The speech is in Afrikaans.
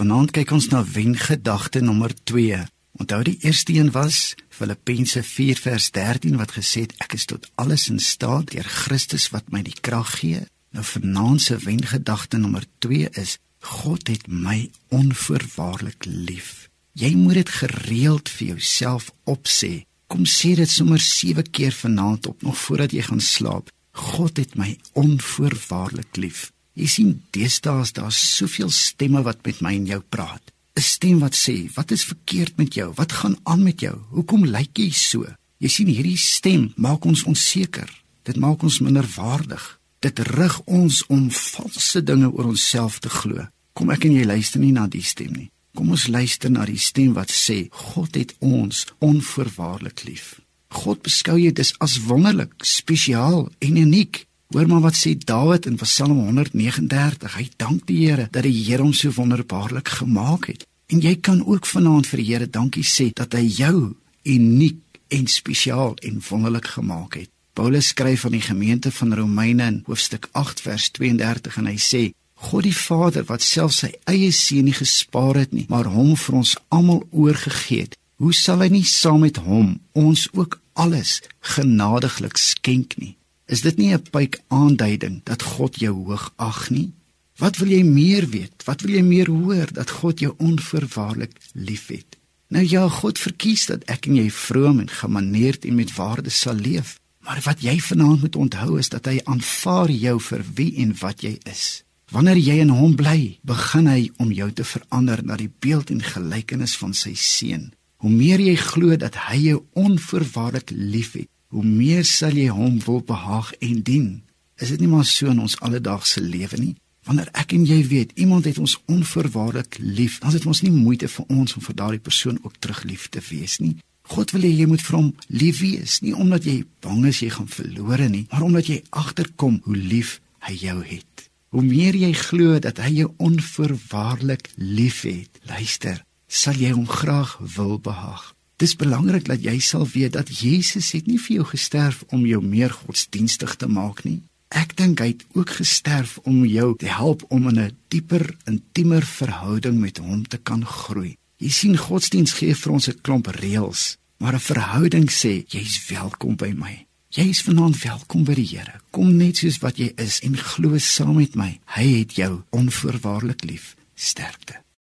Vanaand kyk ons na wengedagte nommer 2. Onthou die eerste een was Filippense 4 vers 13 wat gesê het ek is tot alles in staat deur Christus wat my die krag gee. Nou vanaand se wengedagte nommer 2 is God het my onvoorwaardelik lief. Jy moet dit gereeld vir jouself opsê. Kom sê dit sommer 7 keer vanaand op nog voordat jy gaan slaap. God het my onvoorwaardelik lief. Jy sien, deesdae is daar soveel stemme wat met my en jou praat. 'n Stem wat sê, "Wat is verkeerd met jou? Wat gaan aan met jou? Hoekom lyk jy so?" Jy sien, hierdie stem maak ons onseker. Dit maak ons minderwaardig. Dit rig ons om valse dinge oor onsself te glo. Kom ek en jy luister nie na die stem nie. Kom ons luister na die stem wat sê, "God het ons onvoorwaardelik lief." God beskou jou dis as wonderlik, spesiaal en uniek. Hoor maar wat sê Dawid in Psalm 139. Hy dank die Here dat die Here hom so wonderbaarlik gemaak het. En jy kan ook vanaand vir die Here dankie sê dat hy jou uniek en spesiaal en wonderlik gemaak het. Paulus skryf aan die gemeente van Romeine in hoofstuk 8 vers 32 en hy sê God die Vader wat self sy eie seun nie gespaar het nie, maar hom vir ons almal oorgegee het, hoe sal hy nie saam met hom ons ook alles genadiglik skenk nie? Is dit nie 'n pyk aanduiding dat God jou hoog ag nie? Wat wil jy meer weet? Wat wil jy meer hoor dat God jou onvoorwaardelik liefhet? Nou ja, God verkies dat ek en jy vroom en gemaneerd en met waarde sal leef. Maar wat jy vanaand moet onthou is dat hy aanvaar jou vir wie en wat jy is. Wanneer jy in hom bly, begin hy om jou te verander na die beeld en gelykenis van sy seun. Hoe meer jy glo dat hy jou onvoorwaardelik liefhet, hoe meer sal jy hom wil behaag en dien. Is dit nie maar so in ons alledaagse lewe nie? Wanneer ek en jy weet iemand het ons onverwaarlik lief, dan dit mos nie moeite vir ons om vir daardie persoon ook terug lief te wees nie. God wil hê jy moet vir hom lief wees, nie omdat jy bang is jy gaan verlore nie, maar omdat jy agterkom hoe lief hy jou het. Hoe meer jy glo dat hy jou onverwaarlik liefhet, luister, sal jy hom graag wil behaag. Dis belangrik dat jy sal weet dat Jesus het nie vir jou gesterf om jou meer godsdienstig te maak nie. Ek dink hy het ook gesterf om jou te help om in 'n dieper, intiemer verhouding met hom te kan groei. Jy sien godsdiens gee vir ons 'n klomp reëls, maar 'n verhouding sê jy's welkom by my. Jy is vanaand welkom by die Here. Kom net soos wat jy is en glo saam met my. Hy het jou onvoorwaardelik lief. Sterkte.